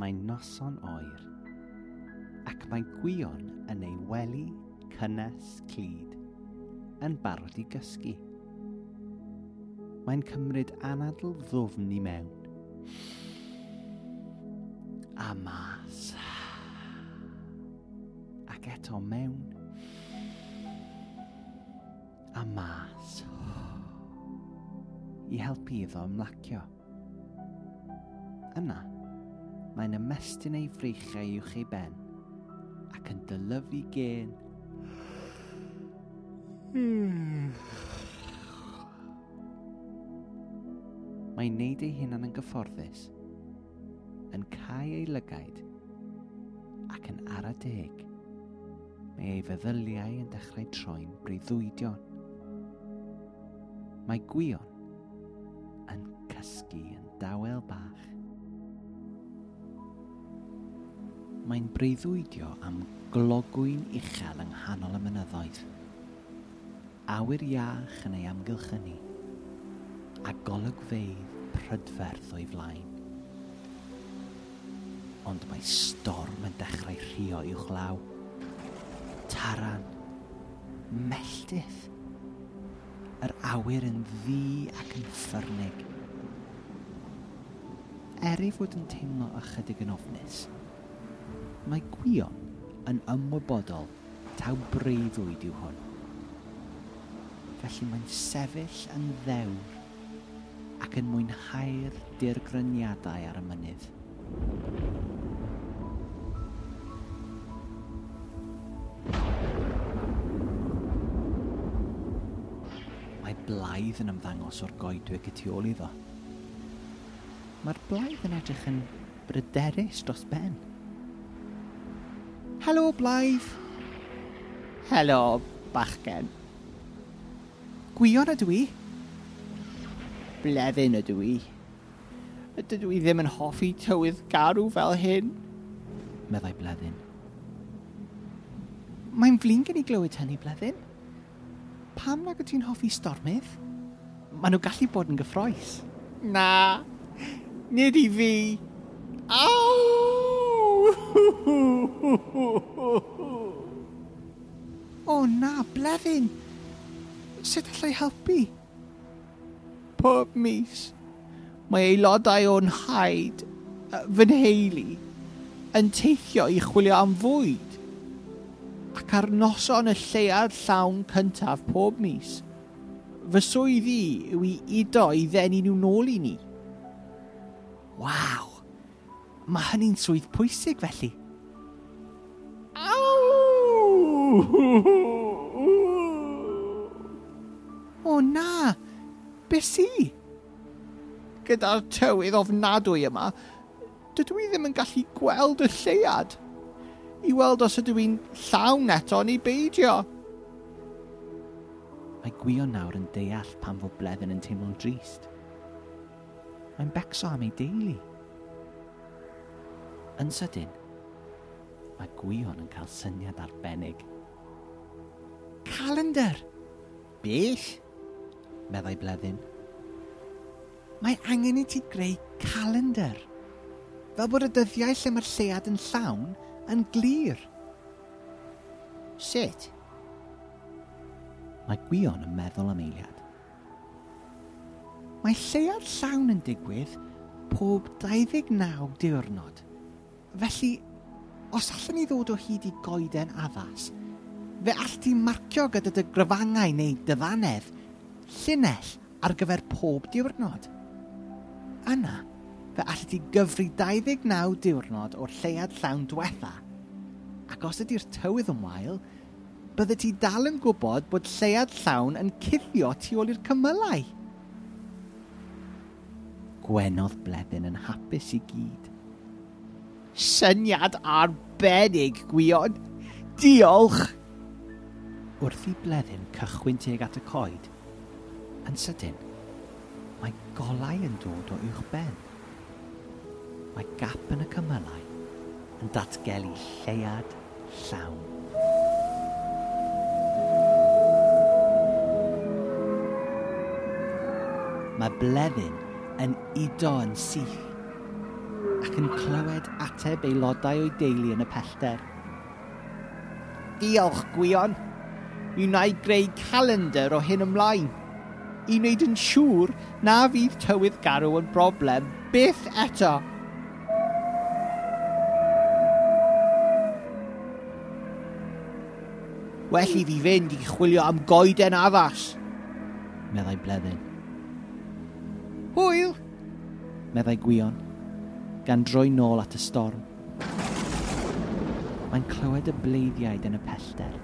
mae'n noson oer, ac mae gwion yn ei wely cynnes clyd yn barod i gysgu. Mae'n cymryd anadl ddwfn i mewn. A mas. Ac eto mewn. A mas. I helpu iddo ymlacio. Yna. Yna mae'n ymestyn ei freichiau i'w chi ben ac yn dylyfu gen Mae'n neud ei hunan yn gyfforddus, yn cael ei lygaid ac yn ara deg. Mae ei feddyliau yn dechrau troi'n breuddwydion. Mae gwion yn cysgu yn dawel bach. mae'n breuddwydio am glogwyn uchel yng nghanol y mynyddoedd. Awyr iach yn ei amgylchynu, a golygfeidd prydferth o'i flaen. Ond mae storm yn dechrau rhio uwchlaw. Taran, melldydd, yr awyr yn ddi ac yn ffyrnig. Eri fod yn teimlo ychydig yn ofnus, Mae gwion yn ymwybodol taw breuddwyd yw hwn. Felly mae'n sefyll yn ddewr ac yn mwynhau'r dirgryniadau ar y mynydd. Mae blaidd yn ymddangos o'r goedwig y tu ôl iddo. Mae'r blaidd yn edrych yn bryderus dros ben. Helo, Blaidd. Helo, bachgen. Gwion ydw i? Blefyn ydw i. Ydw i ddim yn hoffi tywydd garw fel hyn. Meddai Blefyn. Mae'n flin gen i glywed hynny, Blefyn. Pam nag ydw i'n hoffi stormydd? Maen nhw gallu bod yn gyffroes. Na, nid i fi. Aw! o na, blefyn! Sut allai helpu? Pob mis, mae aelodau o'n haid, fy nheulu, yn teithio i chwilio am fwyd ac ar noson y lleiad llawn cyntaf pob mis. Fy swydd i yw i udo i ddenu nhw nôl i ni. Waw! Mae hynny'n swydd pwysig felly. O na! Be si? Gyda'r tywydd ofnadwy yma, dydw i ddim yn gallu gweld y lleiad. I weld os ydw i'n llawn eto ni beidio. Mae gwion nawr yn deall pan fod Bleddyn yn teimlo'n drist. Mae'n becso am ei deulu. Yn sydyn, mae Gwion yn cael syniad arbennig. Calendar! Beth? Meddai Bleddyn. Mae angen i ti greu calendar. Fel bod y dyddiau lle mae'r llead yn llawn yn glir. Sut? Mae Gwion yn meddwl am eiliad. Mae llead llawn yn digwydd pob 29 diwrnod. Felly, os allan ni ddod o hyd i goeden addas, fe all ti marcio gyda dy gryfangau neu dyfanedd llinell ar gyfer pob diwrnod. Yna, fe all ti gyfri 29 diwrnod o'r lleiad llawn diwetha. Ac os ydy'r tywydd yn wael, bydde ti dal yn gwybod bod lleiad llawn yn cuddio tu ôl i'r cymylau. Gwenodd bleddyn yn hapus i gyd – syniad arbennig, gwion. Diolch! Wrth i bleddyn cychwyn teg at y coed, yn sydyn, mae golau yn dod o uwch ben. Mae gap yn y cymylau yn datgelu lleiad llawn. Mae bleddyn yn udo yn syth ac yn clywed ateb aelodau o'i deulu yn y pellter. Diolch, Gwion! Mi wna'i greu calendar o hyn ymlaen. I wneud yn siŵr na fydd tywydd garw yn broblem byth eto. Well i fi fynd i chwilio am goeden addas, meddai Bleddyn. Hwyl, meddai Gwion gan droi nôl at y storm. Mae'n clywed y bleiddiaid yn y pellter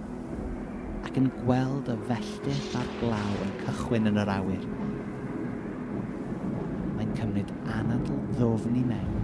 ac yn gweld y felltith a'r glaw yn cychwyn yn yr awyr. Mae'n cymryd anadl ddofn i mewn